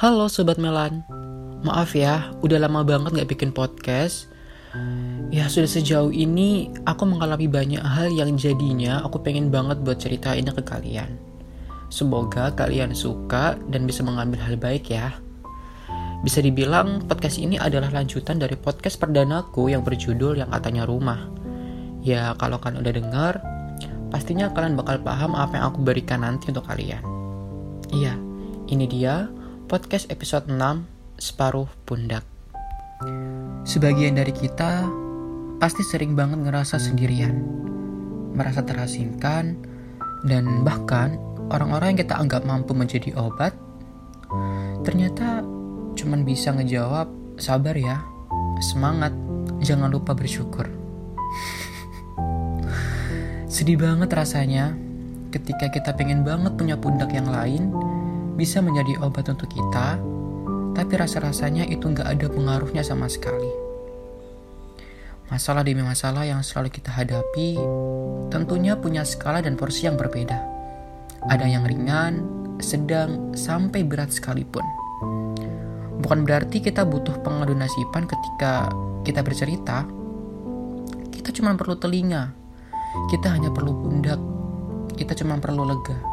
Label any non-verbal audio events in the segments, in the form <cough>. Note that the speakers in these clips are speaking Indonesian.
Halo Sobat Melan. Maaf ya, udah lama banget gak bikin podcast. Ya sudah sejauh ini aku mengalami banyak hal yang jadinya aku pengen banget buat ceritainnya ke kalian. Semoga kalian suka dan bisa mengambil hal baik ya. Bisa dibilang podcast ini adalah lanjutan dari podcast perdanaku yang berjudul yang katanya rumah. Ya kalau kalian udah dengar, pastinya kalian bakal paham apa yang aku berikan nanti untuk kalian. Iya, ini dia podcast episode 6 Separuh Pundak. Sebagian dari kita pasti sering banget ngerasa sendirian, merasa terasingkan, dan bahkan orang-orang yang kita anggap mampu menjadi obat, ternyata cuman bisa ngejawab, sabar ya, semangat, jangan lupa bersyukur. <laughs> Sedih banget rasanya ketika kita pengen banget punya pundak yang lain, bisa menjadi obat untuk kita, tapi rasa-rasanya itu nggak ada pengaruhnya sama sekali. Masalah demi masalah yang selalu kita hadapi tentunya punya skala dan porsi yang berbeda. Ada yang ringan, sedang, sampai berat sekalipun. Bukan berarti kita butuh pengadu nasiban ketika kita bercerita. Kita cuma perlu telinga. Kita hanya perlu pundak. Kita cuma perlu lega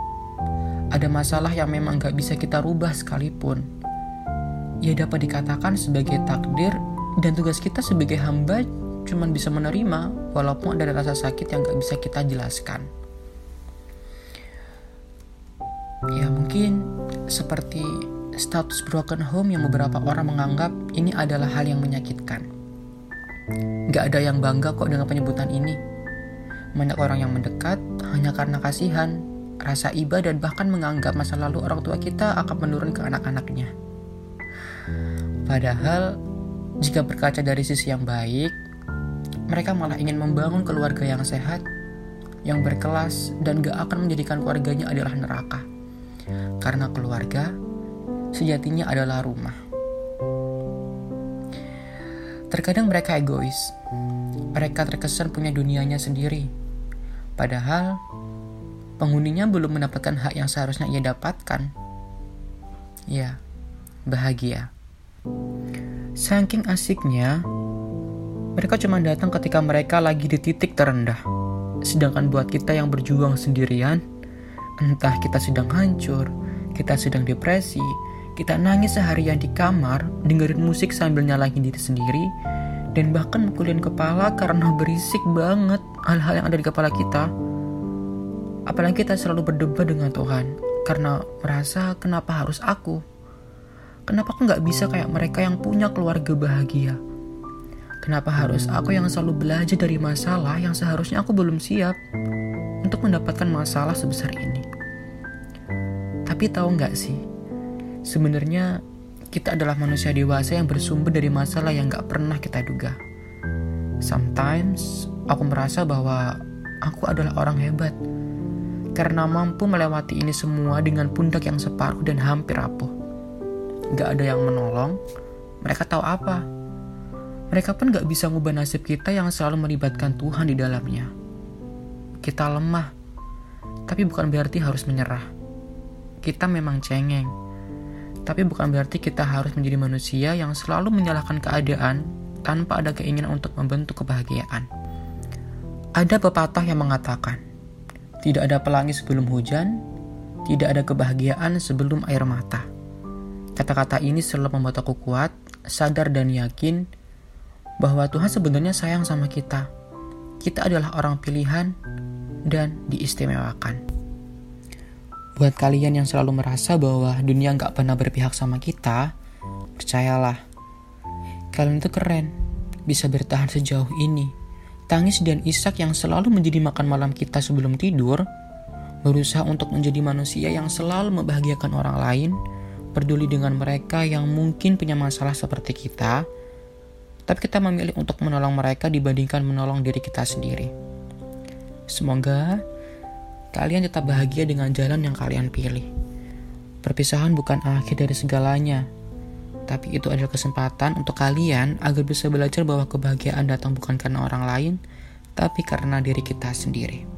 ada masalah yang memang gak bisa kita rubah sekalipun. Ya dapat dikatakan sebagai takdir dan tugas kita sebagai hamba cuman bisa menerima walaupun ada rasa sakit yang gak bisa kita jelaskan. Ya mungkin seperti status broken home yang beberapa orang menganggap ini adalah hal yang menyakitkan. Gak ada yang bangga kok dengan penyebutan ini. Banyak orang yang mendekat hanya karena kasihan rasa iba dan bahkan menganggap masa lalu orang tua kita akan menurun ke anak-anaknya. Padahal, jika berkaca dari sisi yang baik, mereka malah ingin membangun keluarga yang sehat, yang berkelas, dan gak akan menjadikan keluarganya adalah neraka. Karena keluarga sejatinya adalah rumah. Terkadang mereka egois. Mereka terkesan punya dunianya sendiri. Padahal penghuninya belum mendapatkan hak yang seharusnya ia dapatkan. Ya, bahagia. Saking asiknya, mereka cuma datang ketika mereka lagi di titik terendah. Sedangkan buat kita yang berjuang sendirian, entah kita sedang hancur, kita sedang depresi, kita nangis seharian di kamar, dengerin musik sambil nyalahin diri sendiri, dan bahkan mukulin kepala karena berisik banget hal-hal yang ada di kepala kita Apalagi kita selalu berdebat dengan Tuhan karena merasa kenapa harus aku? Kenapa aku nggak bisa kayak mereka yang punya keluarga bahagia? Kenapa harus aku yang selalu belajar dari masalah yang seharusnya aku belum siap untuk mendapatkan masalah sebesar ini? Tapi tahu nggak sih, sebenarnya kita adalah manusia dewasa yang bersumber dari masalah yang nggak pernah kita duga. Sometimes aku merasa bahwa aku adalah orang hebat karena mampu melewati ini semua dengan pundak yang separuh dan hampir rapuh. Gak ada yang menolong, mereka tahu apa. Mereka pun gak bisa ngubah nasib kita yang selalu melibatkan Tuhan di dalamnya. Kita lemah, tapi bukan berarti harus menyerah. Kita memang cengeng, tapi bukan berarti kita harus menjadi manusia yang selalu menyalahkan keadaan tanpa ada keinginan untuk membentuk kebahagiaan. Ada pepatah yang mengatakan, tidak ada pelangi sebelum hujan, tidak ada kebahagiaan sebelum air mata. Kata-kata ini selalu membuat aku kuat, sadar dan yakin bahwa Tuhan sebenarnya sayang sama kita. Kita adalah orang pilihan dan diistimewakan. Buat kalian yang selalu merasa bahwa dunia nggak pernah berpihak sama kita, percayalah, kalian itu keren, bisa bertahan sejauh ini Tangis dan isak yang selalu menjadi makan malam kita sebelum tidur, berusaha untuk menjadi manusia yang selalu membahagiakan orang lain, peduli dengan mereka yang mungkin punya masalah seperti kita, tapi kita memilih untuk menolong mereka dibandingkan menolong diri kita sendiri. Semoga kalian tetap bahagia dengan jalan yang kalian pilih. Perpisahan bukan akhir dari segalanya, tapi itu adalah kesempatan untuk kalian agar bisa belajar bahwa kebahagiaan datang bukan karena orang lain, tapi karena diri kita sendiri.